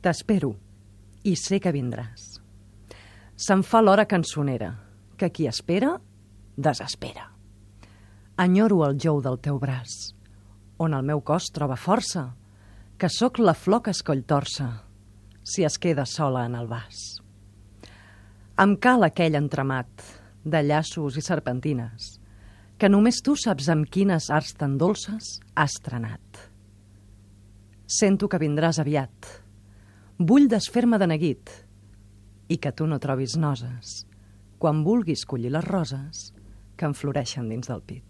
T'espero i sé que vindràs. Se'n fa l'hora cançonera, que qui espera, desespera. Enyoro el jou del teu braç, on el meu cos troba força, que sóc la flor que escoll torça, si es queda sola en el vas. Em cal aquell entremat de llaços i serpentines, que només tu saps amb quines arts tan dolces has trenat. Sento que vindràs aviat. Vull desfer-me de neguit i que tu no trobis noses quan vulguis collir les roses que em floreixen dins del pit.